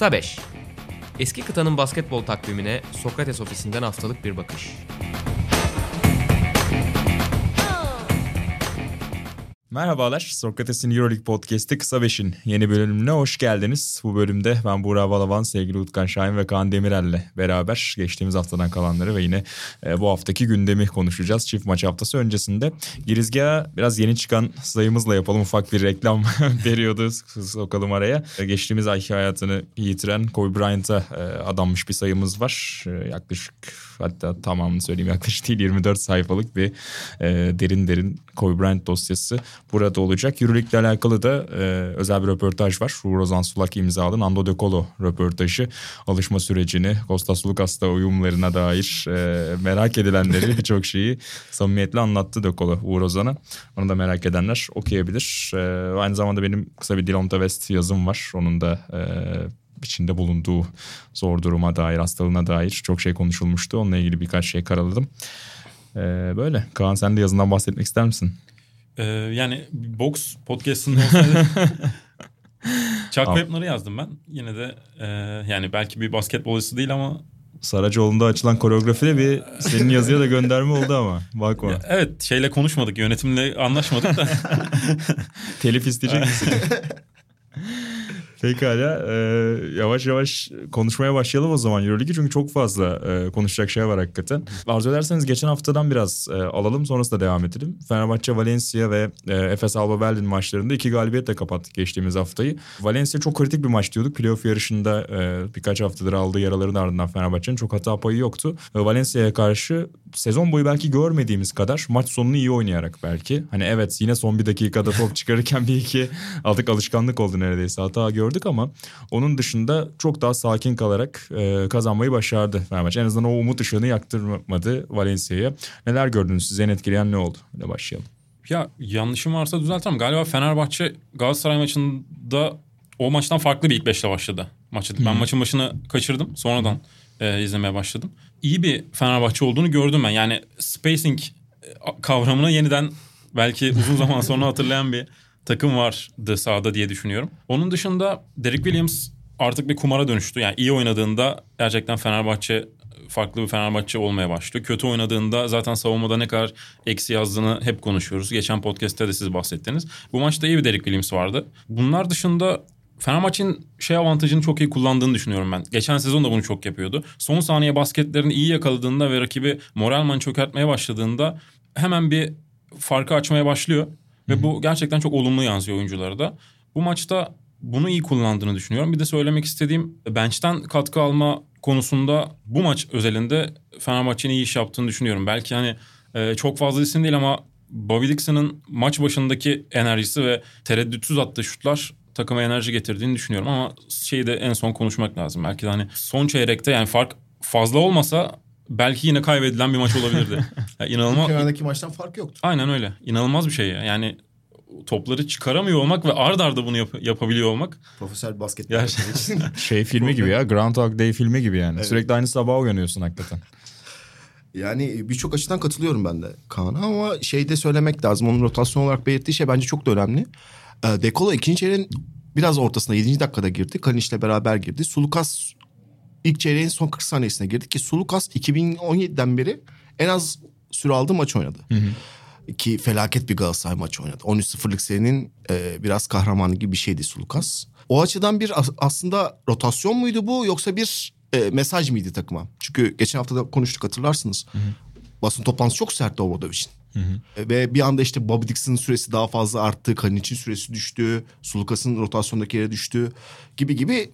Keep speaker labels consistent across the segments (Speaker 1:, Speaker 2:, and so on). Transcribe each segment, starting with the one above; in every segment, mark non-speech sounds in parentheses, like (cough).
Speaker 1: Kısa 5. Eski kıtanın basketbol takvimine Sokrates ofisinden haftalık bir bakış.
Speaker 2: Merhabalar, Sokrates'in Euroleague Podcast'i Kısa 5'in yeni bölümüne hoş geldiniz. Bu bölümde ben Buğra Balaban, sevgili Utkan Şahin ve Kaan Demirel'le beraber geçtiğimiz haftadan kalanları ve yine e, bu haftaki gündemi konuşacağız. Çift maç haftası öncesinde girizgaha biraz yeni çıkan sayımızla yapalım. Ufak bir reklam (laughs) periyodu sokalım araya. E, geçtiğimiz ay hayatını yitiren Kobe Bryant'a e, adanmış bir sayımız var. Yaklaşık hatta tamamını söyleyeyim yaklaşık değil 24 sayfalık bir e, derin derin Kobe Bryant dosyası burada olacak. Euroleague ile alakalı da e, özel bir röportaj var. Uğur Ozan Sulak imzalı Nando De Colo röportajı. Alışma sürecini, Kostas Lukas'ta uyumlarına dair e, merak edilenleri (laughs) birçok şeyi samimiyetle anlattı De Colo Uğur Ozan'a. Onu da merak edenler okuyabilir. E, aynı zamanda benim kısa bir Dilonta West yazım var. Onun da e, içinde bulunduğu zor duruma dair, hastalığına dair çok şey konuşulmuştu. Onunla ilgili birkaç şey karaladım. Ee, böyle. Kaan sen de yazından bahsetmek ister misin?
Speaker 3: Ee, yani box podcast'ında olsaydı (laughs) Chuck Webner'ı yazdım ben. Yine de e, yani belki bir basketbolcusu değil ama
Speaker 2: Saracoğlu'nda açılan koreografide bir senin yazıya da gönderme oldu ama bakma.
Speaker 3: Evet şeyle konuşmadık yönetimle anlaşmadık da. (laughs)
Speaker 2: Telif isteyecek misin? (laughs) Pekala e, yavaş yavaş konuşmaya başlayalım o zaman Euroleague'i çünkü çok fazla e, konuşacak şey var hakikaten. Arzu ederseniz geçen haftadan biraz e, alalım sonrasında devam edelim. Fenerbahçe, Valencia ve e, Efes Alba Berlin maçlarında iki galibiyetle kapattık geçtiğimiz haftayı. Valencia çok kritik bir maç diyorduk. Playoff yarışında e, birkaç haftadır aldığı yaraların ardından Fenerbahçe'nin çok hata payı yoktu. Ve Valencia'ya karşı sezon boyu belki görmediğimiz kadar maç sonunu iyi oynayarak belki. Hani evet yine son bir dakikada top çıkarırken bir iki aldık alışkanlık oldu neredeyse hata gördük gördük ama onun dışında çok daha sakin kalarak e, kazanmayı başardı Fenerbahçe. En azından o umut ışığını yaktırmadı Valencia'ya. Neler gördünüz sizi en etkileyen ne oldu? Öyle başlayalım.
Speaker 3: Ya yanlışım varsa düzeltirim. Galiba Fenerbahçe Galatasaray maçında o maçtan farklı bir ilk beşle başladı maçı. Ben maçın başını kaçırdım. Sonradan e, izlemeye başladım. İyi bir Fenerbahçe olduğunu gördüm ben. Yani spacing kavramını yeniden belki uzun zaman sonra (laughs) hatırlayan bir takım vardı sahada diye düşünüyorum. Onun dışında Derek Williams artık bir kumara dönüştü. Yani iyi oynadığında gerçekten Fenerbahçe farklı bir Fenerbahçe olmaya başlıyor. Kötü oynadığında zaten savunmada ne kadar eksi yazdığını hep konuşuyoruz. Geçen podcast'te de siz bahsettiniz. Bu maçta iyi bir Derek Williams vardı. Bunlar dışında Fenerbahçe'nin şey avantajını çok iyi kullandığını düşünüyorum ben. Geçen sezon da bunu çok yapıyordu. Son saniye basketlerini iyi yakaladığında ve rakibi moralman çökertmeye başladığında hemen bir farkı açmaya başlıyor. Ve bu gerçekten çok olumlu yansıyor oyunculara da. Bu maçta bunu iyi kullandığını düşünüyorum. Bir de söylemek istediğim bench'ten katkı alma konusunda bu maç özelinde Fenerbahçe'nin iyi iş yaptığını düşünüyorum. Belki hani e, çok fazla isim değil ama Bobby Dixon'ın maç başındaki enerjisi ve tereddütsüz attığı şutlar takıma enerji getirdiğini düşünüyorum. Ama şeyi de en son konuşmak lazım. Belki de hani son çeyrekte yani fark fazla olmasa belki yine kaybedilen bir maç olabilirdi. (laughs)
Speaker 4: yani inanılmaz. Kenardaki maçtan fark yoktu.
Speaker 3: Aynen öyle. İnanılmaz bir şey ya. Yani topları çıkaramıyor olmak ve ard arda bunu yap- yapabiliyor olmak.
Speaker 4: Profesyonel basket.
Speaker 2: Ya, (laughs) şey filmi gibi ya. Groundhog Day filmi gibi yani. Evet. Sürekli aynı sabah uyanıyorsun hakikaten. (laughs)
Speaker 4: Yani birçok açıdan katılıyorum ben de Kaan'a ama şeyde söylemek lazım. Onun rotasyon olarak belirttiği şey bence çok da önemli. Ee, Dekolo ikinci çeyreğin biraz ortasında 7. dakikada girdi. Kalinç'le beraber girdi. Sulukas ilk çeyreğin son 40 saniyesine girdik ki Sulukas 2017'den beri en az süre aldığı maç oynadı. Hı hı. Ki felaket bir Galatasaray maçı oynadı. 13-0'lık serinin e, biraz kahramanı gibi bir şeydi Sulukas. O açıdan bir aslında rotasyon muydu bu yoksa bir e, mesaj mıydı takıma? Çünkü geçen hafta da konuştuk hatırlarsınız. Hı hı. Basın toplantısı çok sertti Obradovic'in. Hı hı. E, ve bir anda işte Bobby Dixon'ın süresi daha fazla arttı. Kalinç'in süresi düştü. Sulukas'ın rotasyondaki yere düştü. Gibi gibi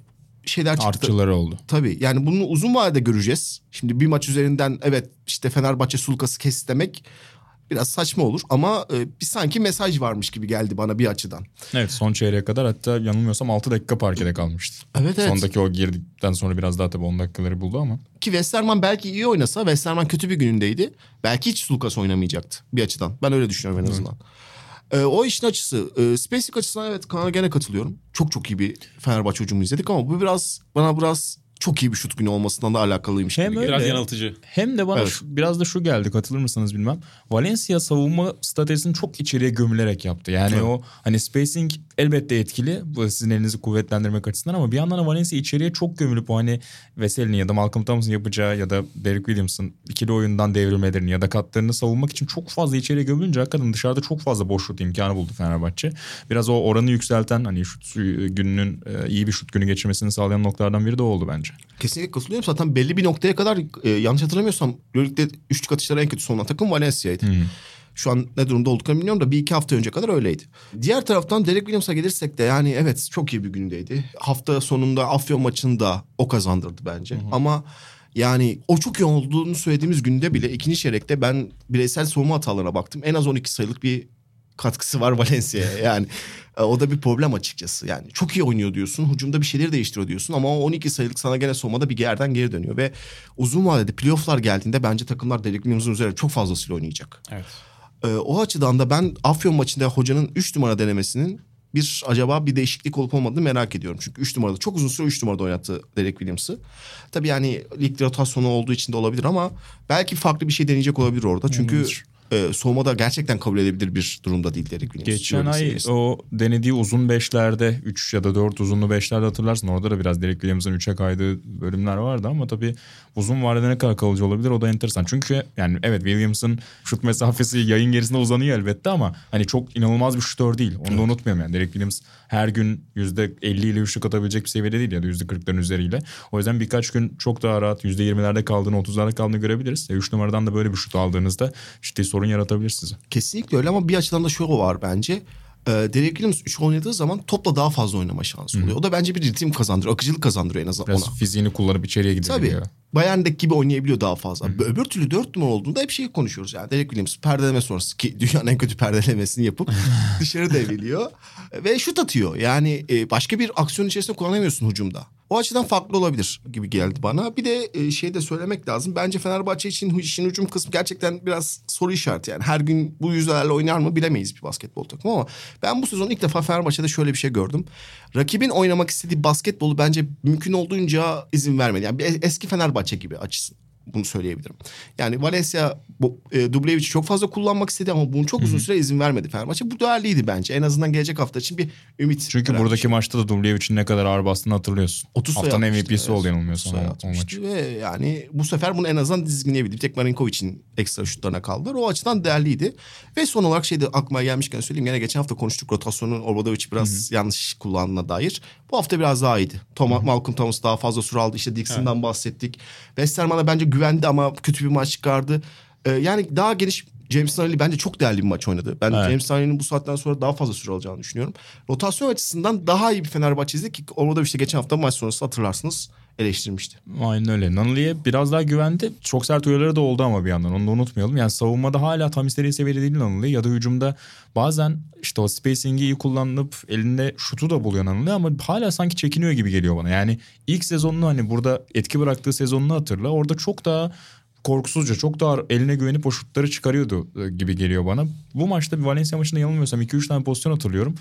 Speaker 4: şeyler çıktı.
Speaker 2: Artçıları oldu.
Speaker 4: Tabii yani bunu uzun vadede göreceğiz. Şimdi bir maç üzerinden evet işte Fenerbahçe sulkası kes demek biraz saçma olur ama e, bir sanki mesaj varmış gibi geldi bana bir açıdan.
Speaker 2: Evet son çeyreğe kadar hatta yanılmıyorsam 6 dakika parkede kalmıştı.
Speaker 4: Evet evet.
Speaker 2: Sondaki o girdikten sonra biraz daha tabii 10 dakikaları buldu ama.
Speaker 4: Ki Westerman belki iyi oynasa Westerman kötü bir günündeydi. Belki hiç Sulkas oynamayacaktı bir açıdan. Ben öyle düşünüyorum en azından. Evet. E, o işin açısı. E, SpaceX açısından evet Kaan'a gene katılıyorum. Çok çok iyi bir Fenerbahçe hücumu izledik ama bu biraz bana biraz çok iyi bir şut günü olmasından da alakalıymış
Speaker 2: Hem
Speaker 4: gibi.
Speaker 2: öyle.
Speaker 3: Biraz yanıltıcı.
Speaker 2: Hem de bana
Speaker 4: Evet.
Speaker 2: şu- biraz da şu geldi katılır mısınız bilmem. Valencia savunma statüsünü çok içeriye gömülerek yaptı. Yani
Speaker 4: Evet.
Speaker 2: o hani spacing elbette etkili. Bu sizin elinizi kuvvetlendirmek açısından ama bir yandan da Valencia içeriye çok gömülüp o hani Veseli'nin ya da Malcolm Thompson yapacağı ya da Derek Williams'ın ikili oyundan devrilmelerini ya da katlarını savunmak için çok fazla içeriye gömülünce hakikaten dışarıda çok fazla boş şut imkanı buldu Fenerbahçe. Biraz o oranı yükselten hani şut gününün e, iyi bir şut günü geçirmesini sağlayan noktalardan biri de oldu bence.
Speaker 4: Kesinlikle katılıyorum. Zaten belli bir noktaya kadar e, yanlış hatırlamıyorsam Euroleague'de üçlük atışları en kötü son takım Valencia'ydı. Şu an ne durumda olduklarını bilmiyorum da bir iki hafta önce kadar öyleydi. Diğer taraftan Derek Williams'a gelirsek de yani evet çok iyi bir gündeydi. Hafta sonunda Afyon maçında o kazandırdı bence. Ama yani o çok iyi olduğunu söylediğimiz günde bile ikinci çeyrekte ben bireysel savunma hatalarına baktım. En az 12 sayılık bir katkısı var (laughs) Valencia'ya. Yani e, o da bir problem açıkçası. Yani çok iyi oynuyor diyorsun. Hücumda bir şeyleri değiştiriyor diyorsun ama o 12 sayılık sana gene savunmada bir yerden geri dönüyor ve uzun vadede playoff'lar geldiğinde bence takımlar Derek Williams'ın üzerine çok fazlasıyla oynayacak.
Speaker 3: Evet.
Speaker 4: Ee, o açıdan da ben Afyon maçında hocanın 3 numara denemesinin bir acaba bir değişiklik olup olmadığını merak ediyorum. Çünkü 3 numarada çok uzun süre 3 numarada oynattı Derek Williams'ı. Tabii yani lig rotasyonu olduğu için de olabilir ama belki farklı bir şey deneyecek olabilir orada. Çünkü
Speaker 2: Olabilir.
Speaker 4: E, soğumada gerçekten kabul edebilir bir durumda değil Derek Williams.
Speaker 2: Geçen ay
Speaker 4: seviyesinde.
Speaker 2: o denediği uzun beşlerde 3 ya da 4 uzunlu beşlerde hatırlarsın. Orada da biraz Derek Williams'ın 3'e kaydığı bölümler vardı ama tabii uzun vadede ne kadar kalıcı olabilir o da enteresan. Çünkü yani evet Williams'ın şut mesafesi yayın gerisinde uzanıyor elbette ama hani çok inanılmaz bir şutör değil. Onu da unutmayalım yani. Derek Williams her gün %50 ile üçlük atabilecek bir seviyede değil ya da %40'ların üzeriyle. O yüzden birkaç gün çok daha rahat %20'lerde kaldığını 30'larda kaldığını görebiliriz. 3 numaradan da böyle bir şut aldığınızda ciddi sorun yaratabilir size.
Speaker 4: Kesinlikle öyle ama bir açıdan da şu var bence. Ee, Derek Williams 3 oynadığı zaman topla daha fazla oynama şansı oluyor. O da bence bir ritim kazandırıyor. Akıcılık kazandırıyor en azından
Speaker 2: Biraz
Speaker 4: ona.
Speaker 2: fiziğini kullanıp içeriye gidebiliyor.
Speaker 4: Tabii. Bayern'deki gibi oynayabiliyor daha fazla. Öbür türlü dört numara olduğunda hep şeyi konuşuyoruz yani. Derek Williams perdeleme sonrası ki (laughs) dünyanın en kötü perdelemesini yapıp (laughs) dışarı devriliyor. Ve şut atıyor. Yani e, başka bir aksiyon içerisinde kullanamıyorsun hücumda. O açıdan farklı olabilir gibi geldi bana. Bir de e, şey de söylemek lazım. Bence Fenerbahçe için işin hücum kısmı gerçekten biraz soru işareti. Yani her gün bu yüzlerle oynar mı bilemeyiz bir basketbol takımı ama ben bu sezon ilk defa Fenerbahçe'de şöyle bir şey gördüm. Rakibin oynamak istediği basketbolu bence mümkün olduğunca izin vermedi. Yani bir es- eski Fenerbahçe gibi açısın. Bunu söyleyebilirim. Yani Valencia e, Dublevic'i çok fazla kullanmak istedi ama bunu çok uzun süre izin vermedi Fenerbahçe. Bu değerliydi bence. En azından gelecek hafta için bir ümit.
Speaker 2: Çünkü
Speaker 4: veren bir
Speaker 2: buradaki maçta da Dublevic'in ne kadar ağır bastığını hatırlıyorsun.
Speaker 4: 30 sayı
Speaker 2: Haftanın MVP'si
Speaker 4: evet.
Speaker 2: oldu yanılmıyorsam
Speaker 4: 30 sayı
Speaker 2: o, o
Speaker 4: atmıştı
Speaker 2: maç.
Speaker 4: Ve yani bu sefer bunu en azından dizginleyebildi. Bir tek Marinkovic'in ekstra şutlarına kaldılar. O açıdan değerliydi. Ve son olarak şey de aklıma gelmişken söyleyeyim. Gene geçen hafta konuştuk rotasyonun Obradovic biraz yanlış kullandığına dair. Bu hafta biraz daha iyiydi. Tom, Malcolm Thomas daha fazla süre aldı. İşte Dixon'dan bahsettik. Westerman'a bence güvendi ama kötü bir maç çıkardı. Ee, yani daha geniş James Nunley bence çok değerli bir maç oynadı. Ben
Speaker 2: Evet.
Speaker 4: James Nunley'nin bu saatten sonra daha fazla süre alacağını düşünüyorum. Rotasyon açısından daha iyi bir Fenerbahçe izledik ki orada işte geçen hafta maç sonrası hatırlarsınız eleştirmişti.
Speaker 2: Aynen öyle. Nunley'e biraz daha güvendi. Çok sert uyarıları da oldu ama bir yandan. Onu da unutmayalım. Yani savunmada hala tam istediği seviyede değil Nunley. Ya da hücumda bazen işte o spacing'i iyi kullanıp elinde şutu da buluyor Nunley ama hala sanki çekiniyor gibi geliyor bana. Yani ilk sezonunu hani burada etki bıraktığı sezonunu hatırla. Orada çok daha korkusuzca çok daha eline güvenip o şutları çıkarıyordu e, gibi geliyor bana. Bu maçta bir Valencia maçında yanılmıyorsam 2-3 tane pozisyon hatırlıyorum.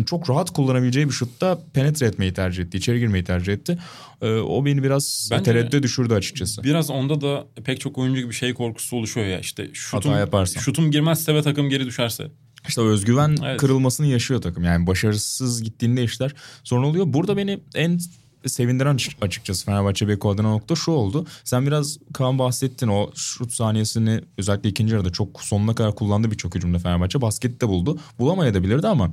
Speaker 2: Hani çok rahat kullanabileceği bir şutta penetre etmeyi tercih etti. içeri girmeyi tercih etti. Ee, o beni biraz
Speaker 3: Bence-
Speaker 2: tereddüde düşürdü açıkçası.
Speaker 3: Biraz onda da pek çok oyuncu gibi şey korkusu oluşuyor ya işte şutum,
Speaker 2: Hata yaparsan.
Speaker 3: şutum girmezse ve takım geri düşerse.
Speaker 2: İşte özgüven
Speaker 3: Evet.
Speaker 2: kırılmasını yaşıyor takım. Yani başarısız gittiğinde işler sorun oluyor. Burada beni en sevindiren açık- açıkçası Fenerbahçe Beko adına nokta şu oldu. Sen biraz Kaan bahsettin o şut saniyesini özellikle ikinci yarıda çok sonuna kadar kullandı birçok hücumda Fenerbahçe. Baskette buldu. Bulamayabilirdi ama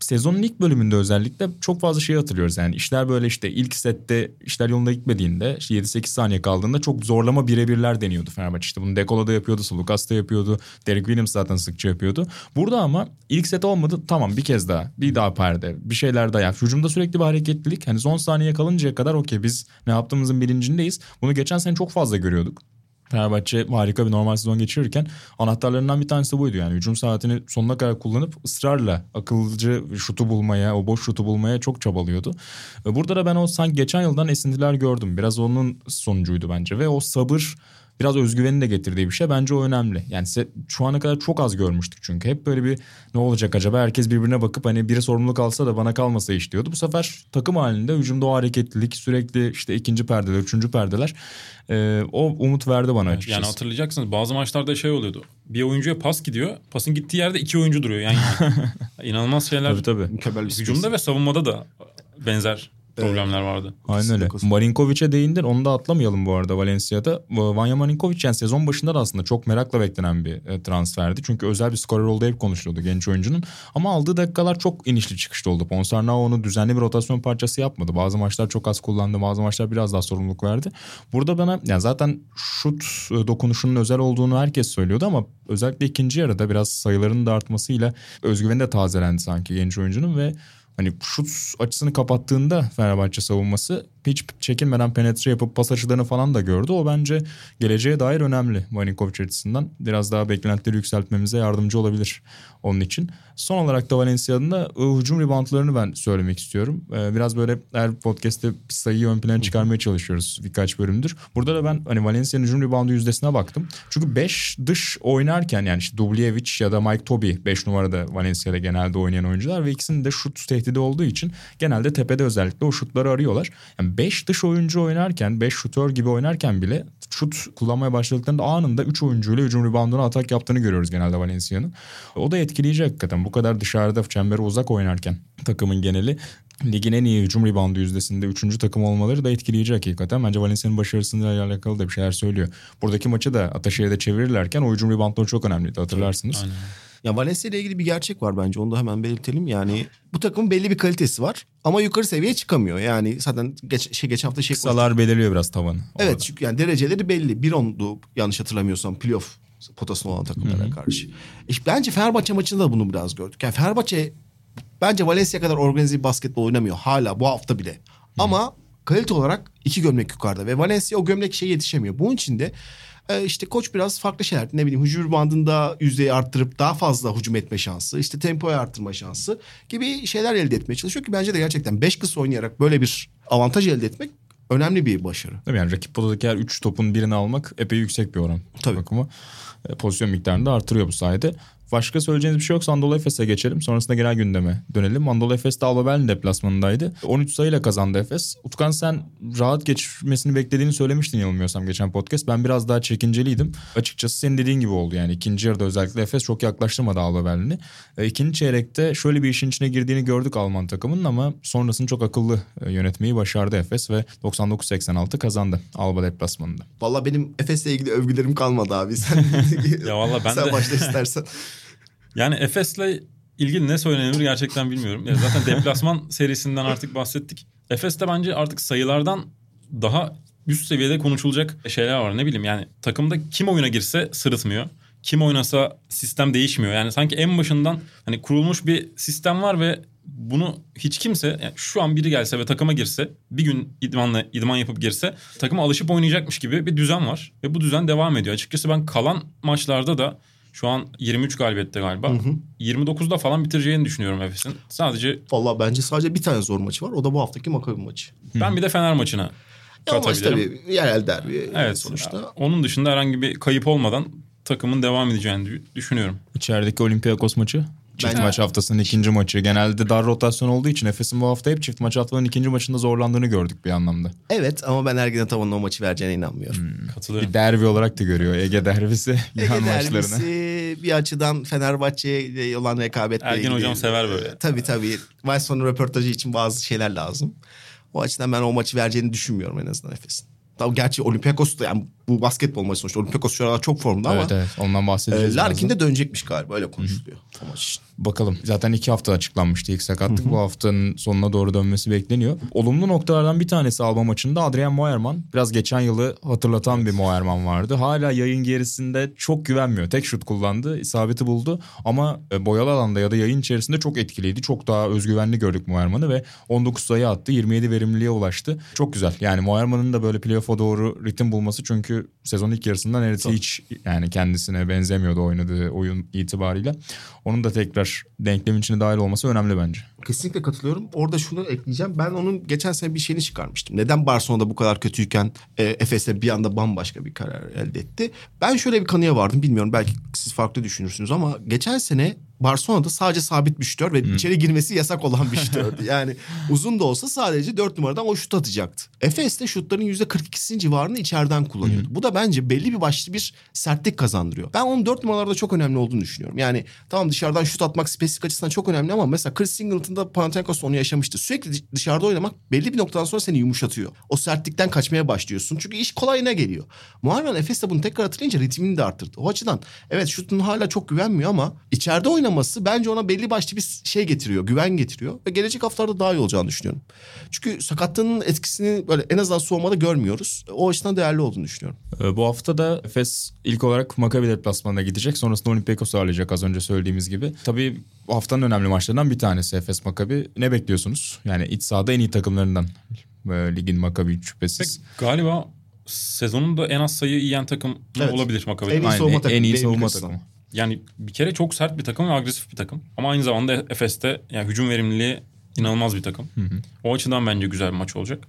Speaker 2: sezonun ilk bölümünde özellikle çok fazla şey hatırlıyoruz. Yani işler böyle işte ilk sette işler yolunda gitmediğinde işte 7-8 saniye kaldığında çok zorlama birebirler deniyordu Fenerbahçe. İşte bunu Dekola da yapıyordu, Sulukas da yapıyordu. Derek Williams zaten sıkça yapıyordu. Burada ama ilk set olmadı. Tamam bir kez daha. Bir daha perde. Bir şeyler daha. Yani hücumda sürekli bir hareketlilik. Hani son saniye kalıncaya kadar okey biz ne yaptığımızın bilincindeyiz. Bunu geçen sene çok fazla görüyorduk. Fenerbahçe harika bir normal sezon geçirirken anahtarlarından bir tanesi buydu. Yani hücum saatini sonuna kadar kullanıp ısrarla akılcı şutu bulmaya, o boş şutu bulmaya çok çabalıyordu. Burada da ben o sanki geçen yıldan esintiler gördüm. Biraz onun sonucuydu bence ve o sabır biraz özgüveni de getirdiği bir şey. Bence o önemli. Yani şu ana kadar çok az görmüştük çünkü. Hep böyle bir ne olacak acaba? Herkes birbirine bakıp hani biri sorumluluk alsa da bana kalmasa iş diyordu. Bu sefer takım halinde hücumda o hareketlilik sürekli işte ikinci perdeler, üçüncü perdeler e, o umut verdi bana açıkçası.
Speaker 3: Yani hatırlayacaksınız bazı maçlarda şey oluyordu. Bir oyuncuya pas gidiyor. Pasın gittiği yerde iki oyuncu duruyor yan yana. (laughs) İnanılmaz şeyler.
Speaker 2: Tabii tabii.
Speaker 3: Hücumda ve savunmada da benzer problemler vardı.
Speaker 2: Aynen öyle. Marinkovic'e değindin. Onu da atlamayalım bu arada Valencia'da. Vanya Marinkovic yani sezon başında da aslında çok merakla beklenen bir e, transferdi. Çünkü özel bir skorer olduğu hep konuşuluyordu genç oyuncunun. Ama aldığı dakikalar çok inişli çıkışlı oldu. Ponsarnau onu düzenli bir rotasyon parçası yapmadı. Bazı maçlar çok az kullandı. Bazı maçlar biraz daha sorumluluk verdi. Burada bana yani zaten şut e, dokunuşunun özel olduğunu herkes söylüyordu ama özellikle ikinci yarıda biraz sayıların da artmasıyla özgüveni de tazelendi sanki genç oyuncunun ve hani şut açısını kapattığında Fenerbahçe savunması hiç çekinmeden penetre yapıp pas açılarını falan da gördü. O bence geleceğe dair önemli Vaninkovic açısından. Biraz daha beklentileri yükseltmemize yardımcı olabilir onun için. Son olarak da Valencia'nın da hücum reboundlarını ben söylemek istiyorum. Ee, biraz böyle her podcast'te bir sayıyı ön plana çıkarmaya çalışıyoruz birkaç bölümdür. Burada da ben hani Valencia'nın hücum reboundu yüzdesine baktım. Çünkü 5 dış oynarken yani işte Dubljevic ya da Mike Toby 5 numarada Valencia'da genelde oynayan oyuncular ve ikisinin de şut tehdidi olduğu için genelde tepede özellikle o şutları arıyorlar. 5 dış oyuncu oynarken 5 şutör gibi oynarken bile şut kullanmaya başladıklarında anında 3 oyuncuyla hücum rebounduna atak yaptığını görüyoruz genelde Valencia'nın. O da etkileyici hakikaten. Bu kadar dışarıda çembere uzak oynarken takımın geneli ligin en iyi hücum reboundu yüzdesinde 3. takım olmaları da etkileyici hakikaten. Bence Valencia'nın başarısıyla alakalı da bir şeyler söylüyor. Buradaki maçı da Ataşehir'de çevirirlerken o hücum reboundları çok önemliydi hatırlarsınız. Aynen.
Speaker 4: Ya Valencia ile ilgili bir gerçek var bence. Onu da hemen belirtelim. Yani bu takımın belli bir kalitesi var ama yukarı seviyeye çıkamıyor. Yani zaten geç şey geç hafta şey
Speaker 2: kısalar belirliyor biraz tavanı.
Speaker 4: Evet orada. çünkü yani dereceleri belli. Bir ondu yanlış hatırlamıyorsam playoff potasında olan takımlara Hı-hı. karşı. İşte bence Fenerbahçe maçında da bunu biraz gördük. Yani Fenerbahçe bence Valencia kadar organize bir basketbol oynamıyor hala bu hafta bile. Hı. Ama kalite olarak iki gömlek yukarıda ve Valencia o gömlek şey yetişemiyor. Bunun için de e, işte koç biraz farklı şeyler ne bileyim hücum bandında yüzdeyi arttırıp daha fazla hücum etme şansı işte tempoyu arttırma şansı gibi şeyler elde etmeye çalışıyor ki bence de gerçekten beş kısa oynayarak böyle bir avantaj elde etmek önemli bir başarı.
Speaker 2: Tabii yani rakip potadaki her 3 topun birini almak epey yüksek bir oran. Tabii. Bakımı. E, pozisyon miktarını da artırıyor bu sayede. Başka söyleyeceğiniz bir şey yoksa Anadolu Efes'e geçelim. Sonrasında genel gündeme dönelim. Anadolu Efes de Alba Berlin deplasmanındaydı. 13 sayıyla kazandı Efes. Utkan sen rahat geçmesini beklediğini söylemiştin yanılmıyorsam geçen podcast. Ben biraz daha çekinceliydim. Açıkçası senin dediğin gibi oldu yani. ikinci yarıda özellikle Efes çok yaklaştırmadı Alba Berlin'i. E, ikinci çeyrekte şöyle bir işin içine girdiğini gördük Alman takımının ama sonrasını çok akıllı e, yönetmeyi başardı Efes ve 99-86 kazandı Alba deplasmanında.
Speaker 4: Valla benim Efes'le ilgili övgülerim kalmadı abi. Sen, (laughs)
Speaker 3: ya valla ben
Speaker 4: sen
Speaker 3: de...
Speaker 4: başla istersen. (laughs)
Speaker 3: Yani Efes'le ilgili ne söylenir gerçekten bilmiyorum. Yani zaten (laughs) deplasman serisinden artık bahsettik. Efes'te bence artık sayılardan daha üst seviyede konuşulacak şeyler var. Ne bileyim yani takımda kim oyuna girse sırıtmıyor. Kim oynasa sistem değişmiyor. Yani sanki en başından hani kurulmuş bir sistem var ve bunu hiç kimse yani şu an biri gelse ve takıma girse bir gün idmanla idman yapıp girse takıma alışıp oynayacakmış gibi bir düzen var ve bu düzen devam ediyor. Açıkçası ben kalan maçlarda da şu an 23 galibiyette galiba. Hı hı. 29'da falan bitireceğini düşünüyorum Efes'in. Sadece...
Speaker 4: Valla bence sadece bir tane zor maçı var. O da bu haftaki Makabi maçı.
Speaker 3: Ben bir de Fener maçına katabilirim. Ama
Speaker 4: tabii yerel derbi
Speaker 3: evet, sonuçta. Onun dışında herhangi bir kayıp olmadan takımın devam edeceğini düşünüyorum.
Speaker 2: İçerideki Olympiakos maçı? Çift ben... maç haftasının ikinci maçı. Genelde dar rotasyon olduğu için Efes'in bu hafta hep çift maç haftanın ikinci maçında zorlandığını gördük bir anlamda.
Speaker 4: Evet ama ben Ergin Ataman'ın o maçı vereceğine inanmıyorum. Hmm.
Speaker 2: Katılıyorum. Bir derbi olarak da görüyor Ege derbisi. (laughs)
Speaker 4: Ege derbisi maçlarını. bir açıdan Fenerbahçe'ye olan rekabetle
Speaker 3: Ergin ilgili. hocam sever böyle.
Speaker 4: Ee, tabii tabii. Maç sonu röportajı için bazı şeyler lazım. O açıdan ben o maçı vereceğini düşünmüyorum en azından Efes'in. Tabii gerçi Olympiakos da yani bu basketbol maçı sonuçta. Olympiakos şu aralar çok formda
Speaker 2: evet,
Speaker 4: ama.
Speaker 2: Evet ondan bahsedeceğiz.
Speaker 4: E, Larkin de dönecekmiş galiba öyle konuşuluyor. O maç için.
Speaker 2: Bakalım. Zaten iki hafta açıklanmıştı ilk sakatlık. Hı hı. Bu haftanın sonuna doğru dönmesi bekleniyor. Olumlu noktalardan bir tanesi Alba maçında Adrian Moerman. Biraz geçen yılı hatırlatan evet. bir Moerman vardı. Hala yayın gerisinde çok güvenmiyor. Tek şut kullandı. isabeti buldu. Ama e, boyalı alanda ya da yayın içerisinde çok etkiliydi. Çok daha özgüvenli gördük Moerman'ı ve 19 sayı attı. 27 verimliliğe ulaştı. Çok güzel. Yani Moerman'ın da böyle playoff'a doğru ritim bulması çünkü çünkü sezon ilk yarısında neredeyse hiç yani kendisine benzemiyordu oynadığı oyun itibariyle. Onun da tekrar denklemin içine dahil olması önemli bence.
Speaker 4: Kesinlikle katılıyorum. Orada şunu ekleyeceğim. Ben onun geçen sene bir şeyini çıkarmıştım. Neden Barcelona'da bu kadar kötüyken e, Efes'e bir anda bambaşka bir karar elde etti? Ben şöyle bir kanıya vardım. Bilmiyorum belki siz farklı düşünürsünüz ama geçen sene Barcelona'da sadece sabit bir şütör ve içeri girmesi yasak olan bir şütördü. (laughs) Yani uzun da olsa sadece 4 numaradan o şut atacaktı. Efes de şutların %42'sinin civarını içeriden kullanıyordu. Bu da bence belli bir başlı bir sertlik kazandırıyor. Ben onun 4 numaralarda çok önemli olduğunu düşünüyorum. Yani tamam dışarıdan şut atmak spesifik açısından çok önemli ama mesela Chris Singleton'da Panathinaikos onu yaşamıştı. Sürekli dışarıda oynamak belli bir noktadan sonra seni yumuşatıyor. O sertlikten kaçmaya başlıyorsun. Çünkü iş kolayına geliyor. Muharrem Efes de bunu tekrar hatırlayınca ritmini de arttırdı. O açıdan evet şutun hala çok güvenmiyor ama içeride oynaması bence ona belli başlı bir şey getiriyor. Güven getiriyor. Ve gelecek haftalarda daha iyi olacağını düşünüyorum. Çünkü sakatlığının etkisini böyle en azından soğumada görmüyoruz. O açıdan değerli olduğunu düşünüyorum.
Speaker 2: Ee, Bu hafta da Efes ilk olarak Maccabi deplasmanına gidecek. Sonrasında Olympiakos'u ağırlayacak az önce söylediğimiz gibi. Tabii bu haftanın önemli maçlarından bir tanesi Efes Maccabi. Ne bekliyorsunuz? Yani iç sahada en iyi takımlarından e, ligin Maccabi şüphesiz.
Speaker 3: Galiba sezonun da en az sayı yiyen takım
Speaker 4: Evet.
Speaker 3: olabilir Maccabi.
Speaker 4: En iyi savunma
Speaker 2: en-
Speaker 4: takımı,
Speaker 2: en iyi savunma takımı.
Speaker 3: Yani bir kere çok sert bir takım ve agresif bir takım. Ama aynı zamanda Efes'te yani hücum verimliliği inanılmaz bir takım. O açıdan bence güzel bir maç olacak.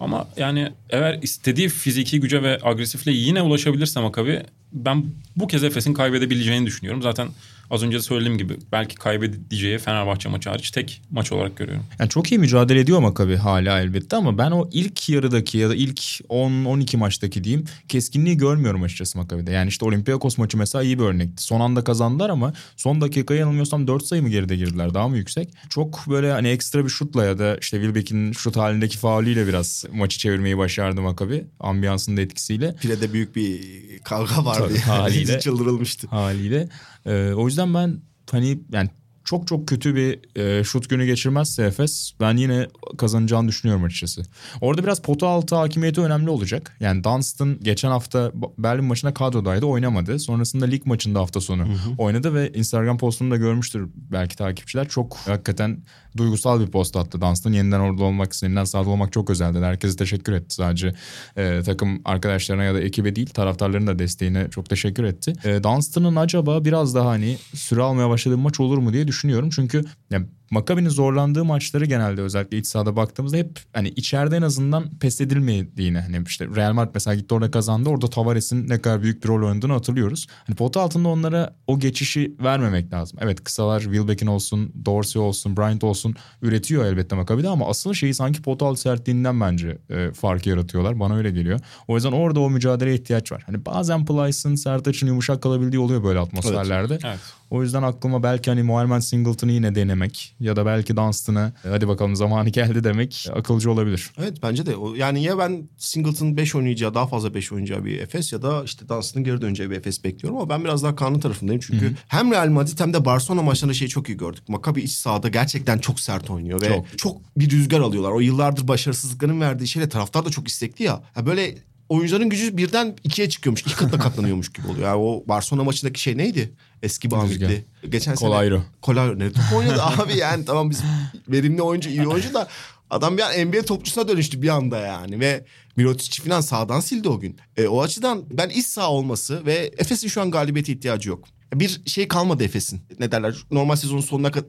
Speaker 3: Ama yani eğer istediği fiziki güce ve agresifle yine ulaşabilirse Maccabi ben bu kez Efes'in kaybedebileceğini düşünüyorum. Zaten az önce de söylediğim gibi belki kaybedeceği Fenerbahçe maçı hariç tek maç olarak görüyorum.
Speaker 2: Yani çok iyi mücadele ediyor Maccabi hala elbette ama ben o ilk yarıdaki ya da ilk 10-12 maçtaki diyeyim keskinliği görmüyorum açıkçası Maccabi'de. Yani işte Olympiakos maçı mesela iyi bir örnekti. Son anda kazandılar ama son dakikaya yanılmıyorsam 4 sayı mı geride girdiler daha mı yüksek? Çok böyle hani ekstra bir şutla ya da işte Wilbeck'in şut halindeki fauliyle biraz maçı çevirmeyi başardı Maccabi. Ambiyansın da etkisiyle.
Speaker 4: Pirede büyük bir kavga vardı.
Speaker 2: Tabii,
Speaker 4: yani.
Speaker 2: haliyle. (laughs)
Speaker 4: Çıldırılmıştı.
Speaker 2: haliyle. Ee, o yüzden ben hani yani çok çok kötü bir e, şut günü geçirmezse Efes ben yine kazanacağını düşünüyorum açıkçası. Orada biraz pota altı hakimiyeti önemli olacak. Yani Dunstan geçen hafta Berlin maçında kadrodaydı oynamadı. Sonrasında lig maçında hafta sonu oynadı ve Instagram postunu da görmüştür belki takipçiler. Çok hakikaten duygusal bir post attı Dunstan. Yeniden orada olmak, yeniden sahada olmak çok özeldi. Herkese teşekkür etti sadece e, takım arkadaşlarına ya da ekibe değil taraftarların da desteğine çok teşekkür etti. E, Dunstan'ın acaba biraz daha hani süre almaya başladığı maç olur mu diye düşünüyorum. Çünkü yani Maccabi'nin zorlandığı maçları genelde özellikle iç sahada baktığımızda hep hani içeride en azından pes edilmediğini hani işte Real Madrid mesela gitti orada kazandı orada Tavares'in ne kadar büyük bir rol oynadığını hatırlıyoruz. Hani pota altında onlara o geçişi vermemek lazım. Evet kısalar Wilbeck'in olsun, Dorsey olsun, Bryant olsun üretiyor elbette Maccabi'de ama asıl şeyi sanki pota altı sertliğinden bence e, farkı yaratıyorlar. Bana öyle geliyor. O yüzden orada o mücadeleye ihtiyaç var. Hani bazen Plyce'ın Sertaç'ın yumuşak kalabildiği oluyor böyle atmosferlerde.
Speaker 3: Evet.
Speaker 2: O yüzden aklıma belki hani Muharrem Singleton'ı yine denemek ya da belki Dunstan'ı hadi bakalım zamanı geldi demek akılcı olabilir.
Speaker 4: Evet bence de. Yani ya ben Singleton 5 oynayacağı daha fazla 5 oynayacağı bir Efes ya da işte Dunstan'ın geri döneceği bir Efes bekliyorum ama ben biraz daha kanlı tarafındayım. Çünkü hem Real Madrid hem de Barcelona maçlarında şeyi çok iyi gördük. Maccabi iç sahada gerçekten çok sert oynuyor ve
Speaker 2: Çok.
Speaker 4: çok, bir rüzgar alıyorlar. O yıllardır başarısızlıkların verdiği şeyle taraftar da çok istekli ya. ya böyle oyuncuların gücü birden ikiye çıkıyormuş. iki katına katlanıyormuş gibi oluyor. Yani o Barcelona maçındaki şey neydi? Eski Banvit'li. Geçen sene.
Speaker 2: Kolayro.
Speaker 4: Kolayro. Ne top oynadı abi yani tamam biz verimli oyuncu iyi oyuncu da adam bir an NBA topçusuna dönüştü bir anda yani ve Mirotic falan sağdan sildi o gün. E, o açıdan ben iç sağ olması ve Efes'in şu an galibiyete ihtiyacı yok. Bir şey kalmadı Efes'in. Ne derler? Normal sezonun sonuna kadar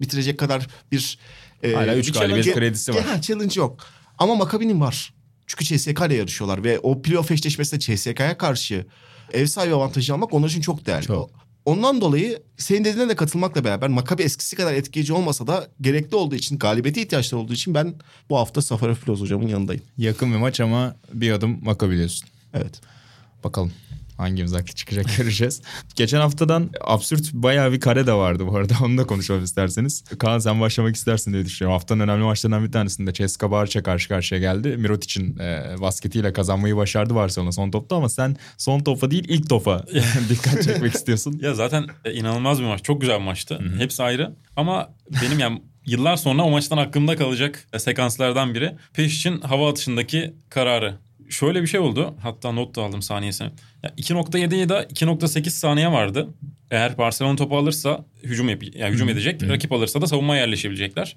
Speaker 4: bitirecek kadar bir e,
Speaker 2: Hala üç
Speaker 4: bir
Speaker 2: galibiyet
Speaker 4: challenge-
Speaker 2: kredisi var.
Speaker 4: Ha, challenge yok. Ama Maccabi'nin var. Çünkü CSK ile yarışıyorlar ve o playoff eşleşmesinde CSK'ya karşı ev sahibi avantajı almak onlar için çok değerli.
Speaker 2: Çok.
Speaker 4: Ondan dolayı senin dediğine de katılmakla beraber Maccabi eskisi kadar etkileyici olmasa da gerekli olduğu için, galibiyete ihtiyaçları olduğu için ben bu hafta Safaraflos hocamın yanındayım.
Speaker 2: Yakın bir maç ama bir adım Maccabi diyorsun.
Speaker 4: Evet.
Speaker 2: Bakalım hangimiz haklı çıkacak (laughs) göreceğiz. Geçen haftadan absürt bayağı bir kare de vardı bu arada. (laughs) Onu da konuşalım isterseniz. Kaan sen başlamak istersin diye düşünüyorum. Haftanın önemli maçlarından bir tanesinde Ceska Barça karşı karşıya geldi. Mirotic'in e, basketiyle kazanmayı başardı Barcelona son topta ama sen son topa değil ilk topa (laughs) dikkat çekmek istiyorsun.
Speaker 3: Ya zaten e, inanılmaz bir maç. Çok güzel bir maçtı. Hepsi ayrı. Ama benim yani yıllar sonra o maçtan aklımda kalacak e, sekanslardan biri. Peşic'in hava atışındaki kararı. Şöyle bir şey oldu. Hatta not da aldım saniyesini. Ya 2.7 ya da 2.8 saniye vardı. Eğer Barcelona topu alırsa hücum yap yani hücum edecek. Rakip alırsa da savunmaya yerleşebilecekler.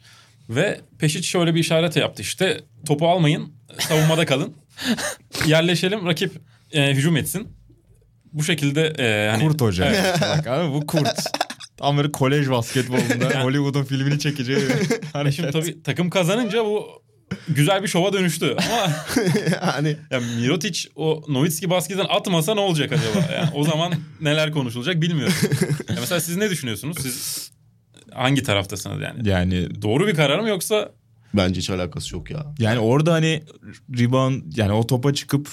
Speaker 3: Ve Peşic şöyle bir işaret yaptı işte. Topu almayın, savunmada kalın. (laughs) Yerleşelim, rakip e, hücum etsin. Bu şekilde e, hani
Speaker 2: Kurt hoca. (laughs) Bak abi bu kurt. Tam böyle kolej basketbolunda (laughs) Hollywood'un filmini çekeceği bir
Speaker 3: Şimdi tabii takım kazanınca bu güzel bir şova dönüştü. Ama (laughs)
Speaker 4: yani
Speaker 3: ya Mirotic o Nowitzki basketten atmasa ne olacak acaba? Yani o zaman neler konuşulacak bilmiyorum. Ya mesela siz ne düşünüyorsunuz? Siz hangi taraftasınız yani?
Speaker 2: Yani
Speaker 3: Doğru bir karar mı yoksa
Speaker 4: bence hiç alakası yok ya.
Speaker 2: yani orada hani rebound yani o topa çıkıp